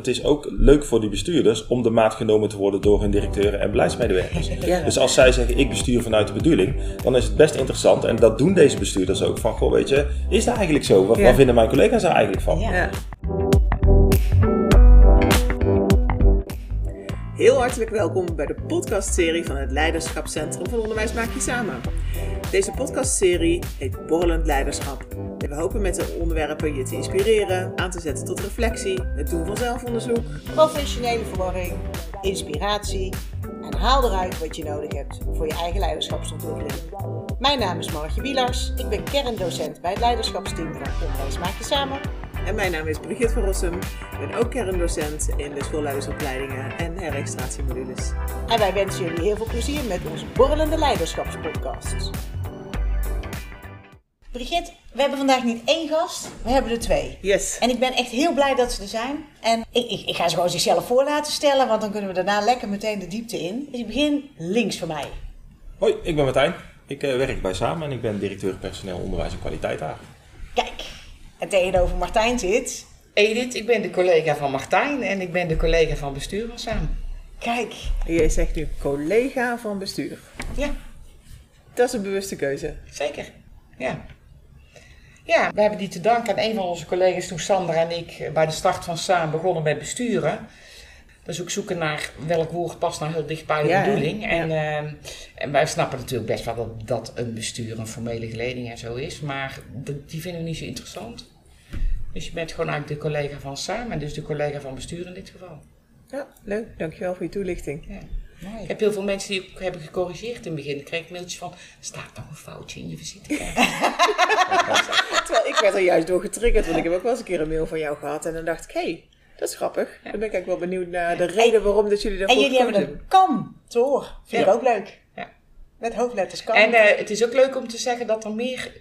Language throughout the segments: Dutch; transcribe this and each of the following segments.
Het is ook leuk voor die bestuurders om de maat genomen te worden door hun directeuren en beleidsmedewerkers. Ja. Dus als zij zeggen ik bestuur vanuit de bedoeling, dan is het best interessant. En dat doen deze bestuurders ook. Van goh, weet je, is dat eigenlijk zo? Wat, Ja. wat vinden mijn collega's daar eigenlijk van? Ja. Ja. Heel hartelijk welkom bij de podcastserie van het Leiderschapscentrum van Onderwijs Maak Je Samen. Deze podcastserie heet Borrelend Leiderschap. We hopen met de onderwerpen je te inspireren, aan te zetten tot reflectie, het doen van zelfonderzoek. Professionele verwarring, inspiratie en haal eruit wat je nodig hebt voor je eigen leiderschapsontwikkeling. Mijn naam is Margje Wielars. Ik ben kerndocent bij het leiderschapsteam van Onderwijs Maak Je Samen. En mijn naam is Brigitte van Rossum. Ik ben ook kerndocent in de schoolleidersopleidingen en herextratiemodules. En wij wensen jullie heel veel plezier met onze borrelende leiderschapspodcast. Brigitte, we hebben vandaag niet één gast, we hebben er twee. Yes. En ik ben echt heel blij dat ze er zijn. En ik, ik, ik ga ze gewoon zichzelf voor laten stellen, want dan kunnen we daarna lekker meteen de diepte in. Dus ik begin links van mij. Hoi, ik ben Martijn. Ik eh, werk bij Samen en ik ben directeur personeel onderwijs en kwaliteit daar. Kijk, en tegenover Martijn zit. Edith, ik ben de collega van Martijn en ik ben de collega van bestuur van Samen. Kijk, Jij zegt nu collega van bestuur. Ja, Dat is een bewuste keuze. zeker. Ja. Ja, we hebben die te danken aan een van onze collega's toen Sander en ik eh, bij de start van Samen begonnen met besturen. Dus ook zoeken naar welk woord past nou heel dicht bij de Ja, bedoeling. En, Ja. eh, en wij snappen natuurlijk best wel dat, dat een bestuur een formele geleding en zo is. Maar de- die vinden we niet zo interessant. Dus je bent gewoon eigenlijk de collega van Samen en dus de collega van bestuur in dit geval. Ja, leuk. Dankjewel voor je toelichting. Ja. Ik heb heel veel mensen die ook hebben gecorrigeerd in het begin. Ik kreeg mailtjes van, staat nog een foutje in je visitekaart? Ik werd er juist door getriggerd, want ik heb ook wel eens een keer een mail van jou gehad. En dan dacht ik, hé, hey, dat is grappig. Dan ben ik eigenlijk wel benieuwd naar de reden waarom dat jullie daarvoor en jullie hebben een kantoor. Vind ik Ja. ook leuk. Ja. Met hoofdletters kan. en eh, het is ook leuk om te zeggen dat er meer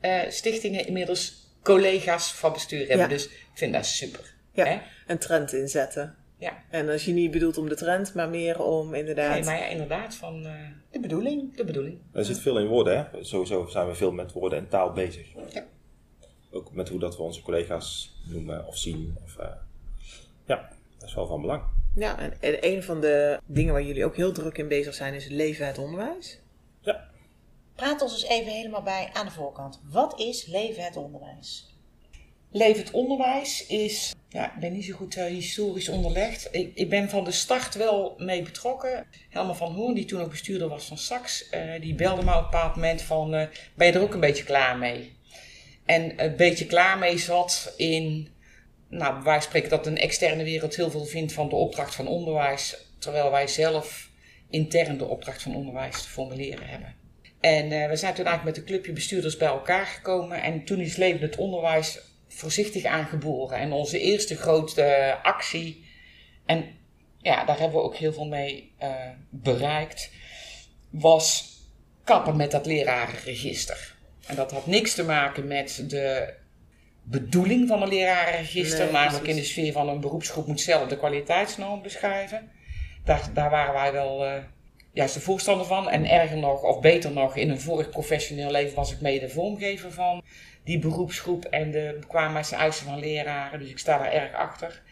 eh, stichtingen inmiddels collega's van bestuur hebben. Ja. Dus ik vind dat super. Ja, Hè? een trend inzetten. Ja. En als je niet bedoelt om de trend, maar meer om inderdaad... Nee, maar ja, inderdaad, van eh, de bedoeling. de bedoeling. Er zit veel in woorden, hè? Sowieso zijn we veel met woorden en taal bezig. Ja. Ook met hoe dat we onze collega's noemen of zien. Of, eh, ja, dat is wel van belang. Ja, en, en een van de dingen waar jullie ook heel druk in bezig zijn is het leven het onderwijs. Ja, Praat ons eens even helemaal bij aan de voorkant. Wat is leven het onderwijs? Levend onderwijs is, ja, ik ben niet zo goed eh, historisch onderlegd. Ik, ik ben van de start wel mee betrokken. Helma van Hoorn, die toen ook bestuurder was van Sax, eh, die belde me op een bepaald moment van, eh, ben je er ook een beetje klaar mee? En een beetje klaar mee zat in, nou, wij spreken dat een externe wereld heel veel vindt van de opdracht van onderwijs, terwijl wij zelf intern de opdracht van onderwijs te formuleren hebben. En eh, we zijn toen eigenlijk met een clubje bestuurders bij elkaar gekomen. En toen is Leven het Onderwijs voorzichtig aangeboren. En onze eerste grote actie, en ja, daar hebben we ook heel veel mee eh, bereikt, was kappen met dat lerarenregister. En dat had niks te maken met de bedoeling van een lerarenregister, Nee, namelijk in de sfeer van een beroepsgroep moet zelf de kwaliteitsnorm beschrijven. Daar, daar waren wij wel eh, juist de voorstander van. En erger nog, of beter nog, in een vorig professioneel leven was ik mede vormgever van die beroepsgroep en de bekwaamheid en eisen van leraren. Dus ik sta daar erg achter.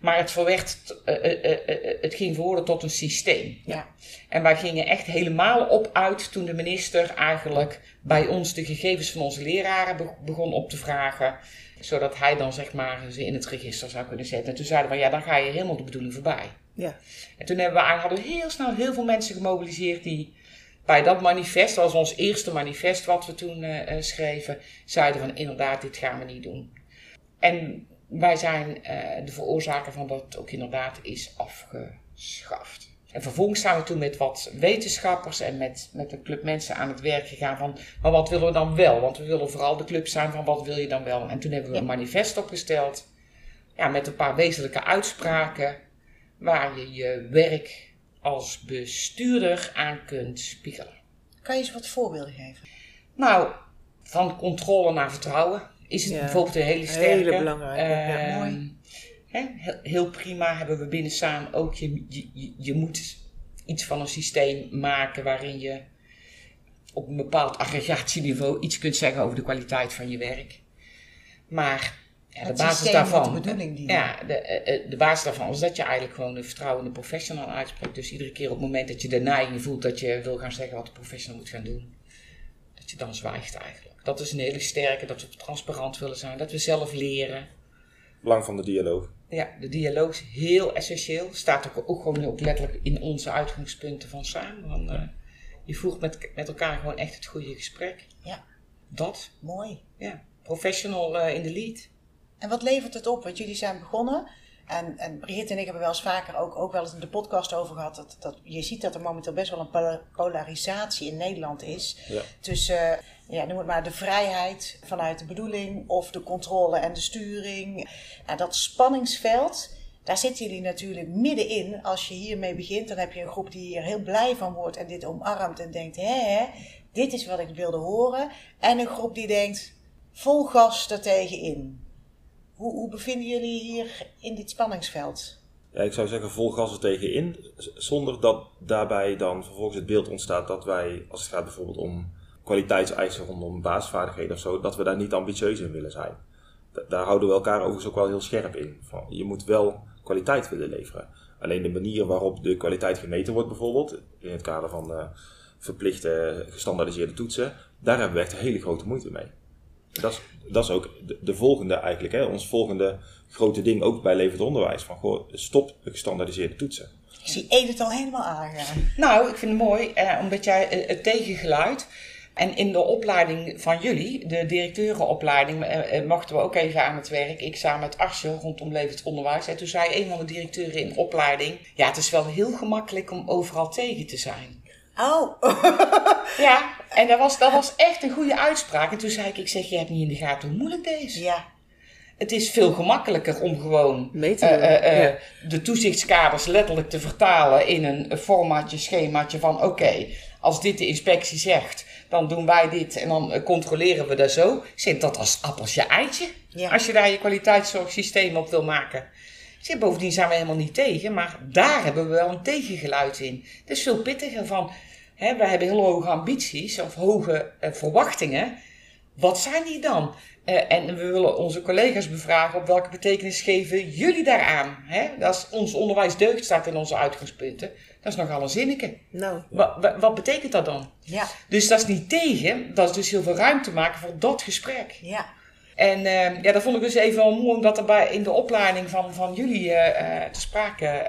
Maar het, eh, eh, eh, het ging verworden tot een systeem. Ja. En wij gingen echt helemaal op uit toen de minister eigenlijk bij ons de gegevens van onze leraren be- begon op te vragen. Zodat hij dan zeg maar ze in het register zou kunnen zetten. En toen zeiden we, ja, dan ga je helemaal de bedoeling voorbij. Ja, En toen hebben we, hadden we heel snel heel veel mensen gemobiliseerd die bij dat manifest, dat was ons eerste manifest wat we toen schreven, zeiden van inderdaad, dit gaan we niet doen. En wij zijn eh, de veroorzaker van dat het ook inderdaad is afgeschaft. En vervolgens zijn we toen met wat wetenschappers en met, met een club mensen aan het werk gegaan van, maar wat willen we dan wel? Want we willen vooral de club zijn van wat wil je dan wel? En toen hebben we een manifest opgesteld, ja, met een paar wezenlijke uitspraken waar je je werk als bestuurder aan kunt spiegelen. Kan je eens wat voorbeelden geven? Nou, van controle naar vertrouwen is het Ja, bijvoorbeeld een hele sterke. hele belangrijke, ja, Ehm, mooi. Hè, heel, heel prima hebben we binnen samen ook. Je, je, je- je moet iets van een systeem maken waarin je op een bepaald aggregatieniveau iets kunt zeggen over de kwaliteit van je werk. Maar Ja, de basis daarvan. de bedoeling. Ja, de, eh, eh, de basis daarvan is dat je eigenlijk gewoon een vertrouwende professional uitspreekt. Dus iedere keer op het moment dat je de neiging voelt dat je wil gaan zeggen wat de professional moet gaan doen, je dan zwijgt eigenlijk. Dat is een hele sterke, dat we transparant willen zijn, dat we zelf leren. Belang van de dialoog. Ja, de dialoog is heel essentieel. Staat ook, ook gewoon ook letterlijk in onze uitgangspunten van samen. Want, eh, je voert met, met elkaar gewoon echt het goede gesprek. Ja, Dat, mooi. ja. Professional eh, in de lead. En wat levert het op? Want jullie zijn begonnen. En, en Brigitte en ik hebben wel eens vaker ook, ook wel eens in de podcast over gehad. Dat, dat, je ziet dat er momenteel best wel een pola- polarisatie in Nederland is. Ja. Tussen, ja, noem het maar, de vrijheid vanuit de bedoeling of de controle en de sturing. En dat spanningsveld, daar zitten jullie natuurlijk middenin. Als je hiermee begint, dan heb je een groep die hier heel blij van wordt en dit omarmt en denkt: hè, dit is wat ik wilde horen. En een groep die denkt: vol gas er. Hoe, hoe bevinden jullie hier in dit spanningsveld? Ja, ik zou zeggen vol gas er tegenin, zonder dat daarbij dan vervolgens het beeld ontstaat dat wij, als het gaat bijvoorbeeld om kwaliteitseisen rondom basisvaardigheden of zo, dat we daar niet ambitieus in willen zijn. Da- daar houden we elkaar overigens ook wel heel scherp in. Van, je moet wel kwaliteit willen leveren. Alleen de manier waarop de kwaliteit gemeten wordt bijvoorbeeld, in het kader van eh, verplichte gestandaardiseerde toetsen, daar hebben we echt hele grote moeite mee. Dat is, dat is ook de, de volgende eigenlijk, hè, ons volgende grote ding ook bij levend onderwijs. Van goh, stop de gestandaardiseerde toetsen. Ik zie Edith al helemaal aangaan. Nou, ik vind het mooi, eh, omdat jij eh, het tegengeluid. En in de opleiding van jullie, de directeurenopleiding, eh, eh, mochten we ook even aan het werk. Ik samen met Arsje rondom levend onderwijs. En toen zei een van de directeuren in de opleiding: Ja, het is wel heel gemakkelijk om overal tegen te zijn. Oh, Ja, en dat was, dat was echt een goede uitspraak. En toen zei ik: Ik zeg, je hebt niet in de gaten hoe moeilijk deze is. ja. Het is veel gemakkelijker om gewoon eh, eh, eh, ja. de toezichtskaders letterlijk te vertalen in een formatje, schemaatje van oké, als dit de inspectie zegt, dan doen wij dit en dan controleren we dat zo. Zit dat als appeltje eitje? Ja. Als je daar je kwaliteitszorgsysteem op wil maken. Zeg, bovendien zijn we helemaal niet tegen, maar daar hebben we wel een tegengeluid in. Het is veel pittiger van, hè, we hebben heel hoge ambities of hoge eh, verwachtingen. Wat zijn die dan? Eh, en we willen onze collega's bevragen op welke betekenis geven jullie daaraan. Hè? Dat is, ons onderwijs deugd staat in onze uitgangspunten. Dat is nogal een zinnetje. Nou, Wat, wat, betekent dat dan? Ja, Dus dat is niet tegen, dat is dus heel veel ruimte maken voor dat gesprek. ja. En eh, ja, dat vond ik dus even wel mooi, omdat er bij, in de opleiding van, van jullie eh, te sprake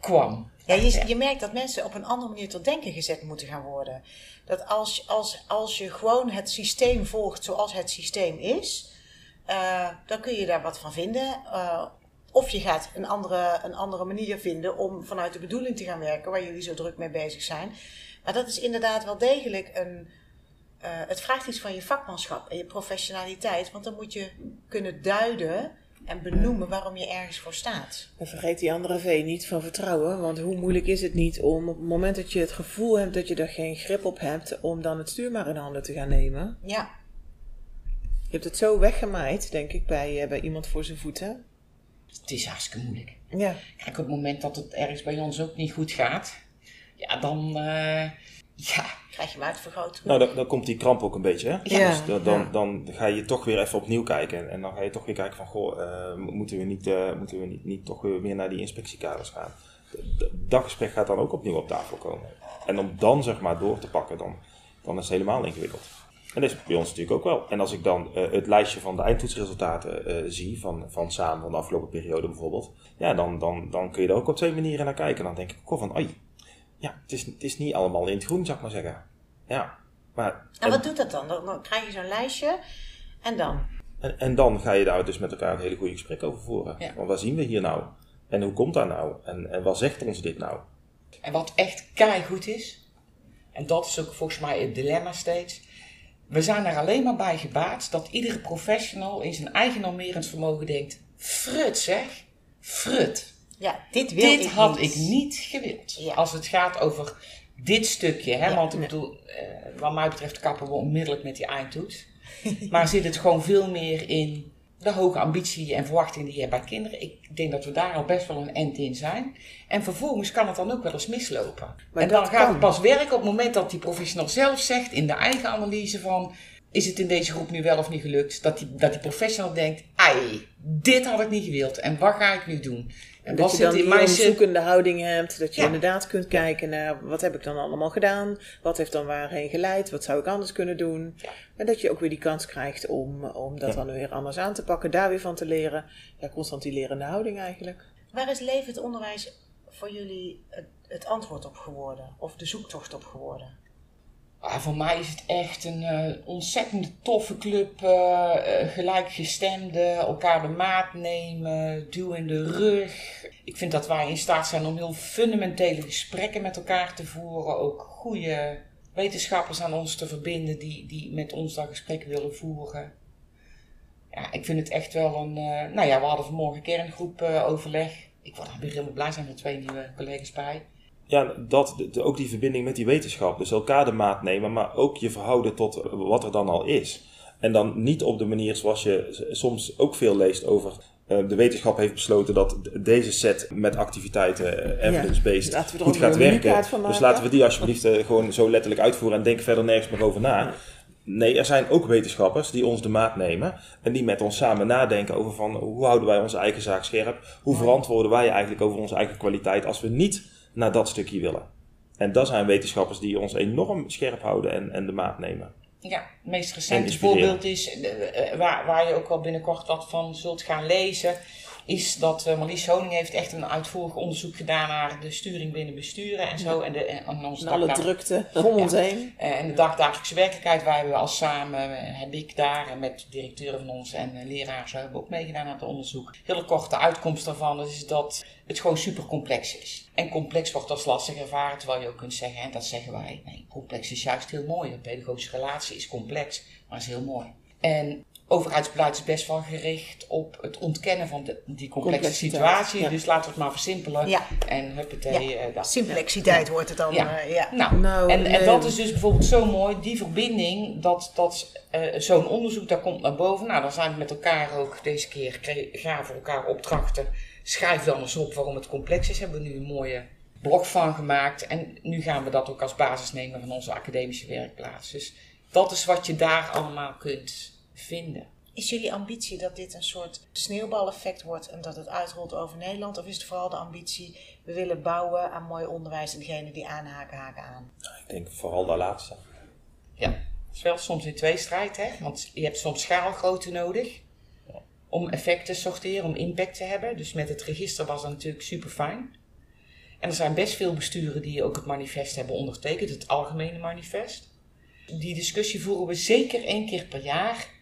kwam. Ja, je, je merkt dat mensen op een andere manier tot denken gezet moeten gaan worden. Dat als, als, als je gewoon het systeem volgt zoals het systeem is, eh, dan kun je daar wat van vinden. Eh, of je gaat een andere, een andere manier vinden om vanuit de bedoeling te gaan werken, waar jullie zo druk mee bezig zijn. Maar dat is inderdaad wel degelijk een. eh, het vraagt iets van je vakmanschap en je professionaliteit, want dan moet je kunnen duiden en benoemen waarom je ergens voor staat. En vergeet die andere V niet van vertrouwen. Want hoe moeilijk is het niet om op het moment dat je het gevoel hebt dat je er geen grip op hebt, om dan het stuur maar in handen te gaan nemen. Ja, Je hebt het zo weggemaaid, denk ik, bij, eh, bij iemand voor zijn voeten. Het is hartstikke moeilijk. Ja. Kijk, op het moment dat het ergens bij ons ook niet goed gaat, ja, dan, eh, ja, krijg je uitvergroot. Nou, dan, dan komt die kramp ook een beetje. Hè? Ja, Dus dan, dan, dan ga je toch weer even opnieuw kijken. En, en dan ga je toch weer kijken van, goh, eh, moeten we, niet, eh, moeten we niet, niet toch weer meer naar die inspectiekaders gaan? Dat gesprek gaat dan ook opnieuw op tafel komen. En om dan zeg maar door te pakken, dan, dan is het helemaal ingewikkeld. En dat is bij ons natuurlijk ook wel. En als ik dan eh, het lijstje van de eindtoetsresultaten eh, zie, van, van samen van de afgelopen periode bijvoorbeeld, ja, dan, dan, dan kun je er ook op twee manieren naar kijken. Dan denk ik ook wel van, oei, ja, het is, het is niet allemaal in het groen, zou ik maar zeggen. Ja, maar... En wat doet dat dan? Dan, dan krijg je zo'n lijstje en dan? En, en dan ga je daar dus met elkaar een hele goede gesprek over voeren. Ja. Want wat zien we hier nou? En hoe komt dat nou? En, en wat zegt ons dit nou? En wat echt keigoed is, en dat is ook volgens mij het dilemma steeds. We zijn er alleen maar bij gebaat dat iedere professional in zijn eigen normerend vermogen denkt: Frut zeg, frut. Ja, dit wil Dit ik had niet. ik niet gewild. Ja. Als het gaat over dit stukje. Hè? Ja. Want ik bedoel, eh, wat mij betreft kappen we onmiddellijk met die eindtoets. maar zit het gewoon veel meer in de hoge ambitie en verwachting die je hebt bij kinderen. Ik denk dat we daar al best wel een end in zijn. En vervolgens kan het dan ook wel eens mislopen. Maar en dan gaat kan. het pas werken op het moment dat die professional zelf zegt in de eigen analyse van... is het in deze groep nu wel of niet gelukt? Dat die, dat die professional denkt, ai, dit had ik niet gewild. En wat ga ik nu doen? En dat je dan die onderzoekende houding hebt. Dat je Ja. inderdaad kunt kijken naar wat heb ik dan allemaal gedaan. Wat heeft dan waarheen geleid. Wat zou ik anders kunnen doen. Ja. En dat je ook weer die kans krijgt om, om dat Ja. dan weer anders aan te pakken. Daar weer van te leren. Ja, constant die lerende houding eigenlijk. Waar is levend onderwijs voor jullie het, het antwoord op geworden? Of de zoektocht op geworden? Ah, voor mij is het echt een eh, ontzettend toffe club. eh, eh, gelijkgestemden, elkaar de maat nemen, duw in de rug. Ik vind dat wij in staat zijn om heel fundamentele gesprekken met elkaar te voeren. Ook goede wetenschappers aan ons te verbinden die, die met ons dat gesprek willen voeren. Ja, ik vind het echt wel een... nou ja, we hadden vanmorgen kerngroep overleg. Ik word daar weer helemaal blij zijn met twee nieuwe collega's bij. Ja, dat, de- ook die verbinding met die wetenschap. Dus elkaar de maat nemen, maar ook je verhouden tot eh, wat er dan al is. En dan niet op de manier zoals je soms ook veel leest over. eh, de wetenschap heeft besloten dat deze set met activiteiten, eh, evidence-based, goed gaat werken. Dus maken. laten we die alsjeblieft eh, gewoon zo letterlijk uitvoeren en denk verder nergens meer over na. Nee, er zijn ook wetenschappers die ons de maat nemen en die met ons samen nadenken over van hoe houden wij onze eigen zaak scherp? Hoe verantwoorden wij eigenlijk over onze eigen kwaliteit als we niet naar dat stukje willen? En dat zijn wetenschappers die ons enorm scherp houden en, en de maat nemen. Ja, het meest En recente voorbeeld is, eh, eh, waar, waar je ook wel binnenkort wat van zult gaan lezen, is dat eh, Marlies Honing heeft echt een uitvoerig onderzoek gedaan naar de sturing binnen besturen en zo. En, de, en, en onze En alle drukte om ons heen. eh, en de dagdagelijkse werkelijkheid, waar we als samen, eh, heb ik daar en met directeuren van ons en eh, zo hebben ook meegedaan aan het onderzoek. Hele korte uitkomst daarvan is dat het gewoon super complex is. En complex wordt als lastig ervaren, terwijl je ook kunt zeggen, en dat zeggen wij, nee, complex is juist heel mooi. Een pedagogische relatie is complex, maar is heel mooi. En overheidsbeleid is best wel gericht op het ontkennen van de, die complexe Complexiteit, situatie. ja. Dus laten we het maar versimpelen. Ja. En huppatee, eh, dat. Simplexiteit wordt het dan. Ja. eh, ja. Nou, Nou, en, en dat is dus bijvoorbeeld zo mooi, die verbinding, dat, dat eh, zo'n onderzoek daar komt naar boven. Nou, dan zijn we met elkaar ook deze keer, gaven elkaar opdrachten. Schrijf dan eens op waarom het complex is. Hebben we nu een mooie blog van gemaakt. En nu gaan we dat ook als basis nemen van onze academische werkplaats. Dus dat is wat je daar allemaal kunt vinden. Is jullie ambitie dat dit een soort sneeuwbaleffect wordt en dat het uitrolt over Nederland? Of is het vooral de ambitie, we willen bouwen aan mooi onderwijs en degene die aanhaken, haken aan? Ik denk vooral dat laatste. Ja, het is wel soms in tweestrijd, hè? Want je hebt soms schaalgrootte nodig om effecten te sorteren, om impact te hebben. Dus met het register was dat natuurlijk super fijn. En er zijn best veel besturen die ook het manifest hebben ondertekend, het algemene manifest. Die discussie voeren we zeker één keer per jaar.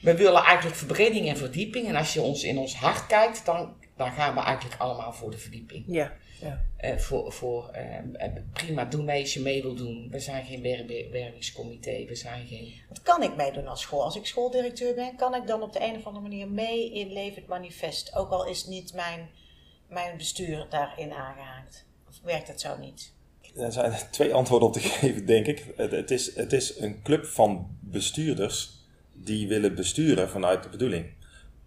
We willen eigenlijk verbreding en verdieping. En als je ons in ons hart kijkt, dan, dan gaan we eigenlijk allemaal voor de verdieping. Ja, ja. Eh, voor voor eh, eh, prima, doe mee als je mee wil doen. We zijn geen wervingscomité, we zijn geen... Wat kan ik meedoen als school? Als ik schooldirecteur ben, kan ik dan op de een of andere manier mee in Levend Manifest? Ook al is niet mijn, mijn bestuur daarin aangehaakt. Of werkt dat zo niet? Er zijn twee antwoorden op te geven, denk ik. Het, het, is, het is een club van bestuurders die willen besturen vanuit de bedoeling.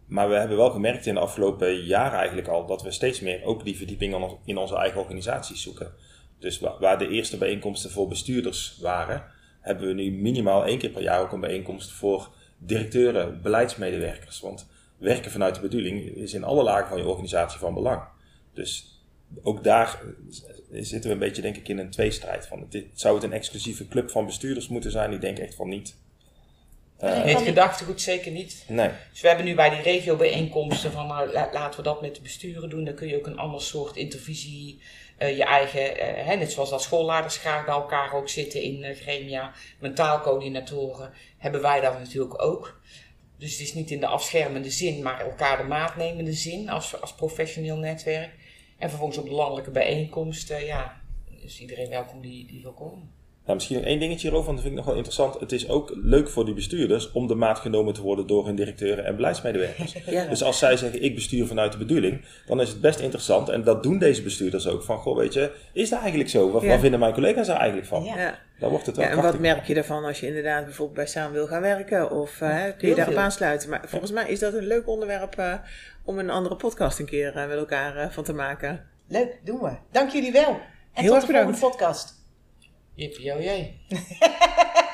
Maar we hebben wel gemerkt in de afgelopen jaren eigenlijk al dat we steeds meer ook die verdieping in onze eigen organisaties zoeken. Dus wa- waar de eerste bijeenkomsten voor bestuurders waren, hebben we nu minimaal één keer per jaar ook een bijeenkomst voor directeuren, beleidsmedewerkers. Want werken vanuit de bedoeling is in alle lagen van je organisatie van belang. Dus ook daar eh, zitten we een beetje, denk ik, in een tweestrijd. Van, zou het een exclusieve club van bestuurders moeten zijn? Ik denk echt van niet. Het niet. gedachtegoed zeker niet. Nee. Dus we hebben nu bij die regiobijeenkomsten van nou, la- laten we dat met de besturen doen. Dan kun je ook een ander soort intervisie, eh, je eigen, eh, hè, net zoals dat schoolleiders graag bij elkaar ook zitten in eh, gremia, mentaalcoördinatoren, hebben wij dat natuurlijk ook. Dus het is niet in de afschermende zin, maar elkaar de maat nemende zin als, als professioneel netwerk. En vervolgens op de landelijke bijeenkomsten, ja, is iedereen welkom die, die wil komen. Nou, misschien nog één dingetje hierover, want dat vind ik nog wel interessant. Het is ook leuk voor die bestuurders om de maat genomen te worden door hun directeuren en beleidsmedewerkers. Ja. Dus als zij zeggen, ik bestuur vanuit de bedoeling, dan is het best interessant. En dat doen deze bestuurders ook. Van, goh, weet je, is dat eigenlijk zo? Wat, Ja. wat vinden mijn collega's daar eigenlijk van? Ja. ja. Daar wordt het wel Ja, en wat merk je daarvan als je inderdaad bijvoorbeeld bij Samen wil gaan werken? Of eh, kun je daarop aansluiten? Maar volgens mij is dat een leuk onderwerp eh, om een andere podcast een keer eh, met elkaar van te maken. Leuk, doen we. Dank jullie wel. En Heel tot erg de volgende bedankt. podcast. 一比较愿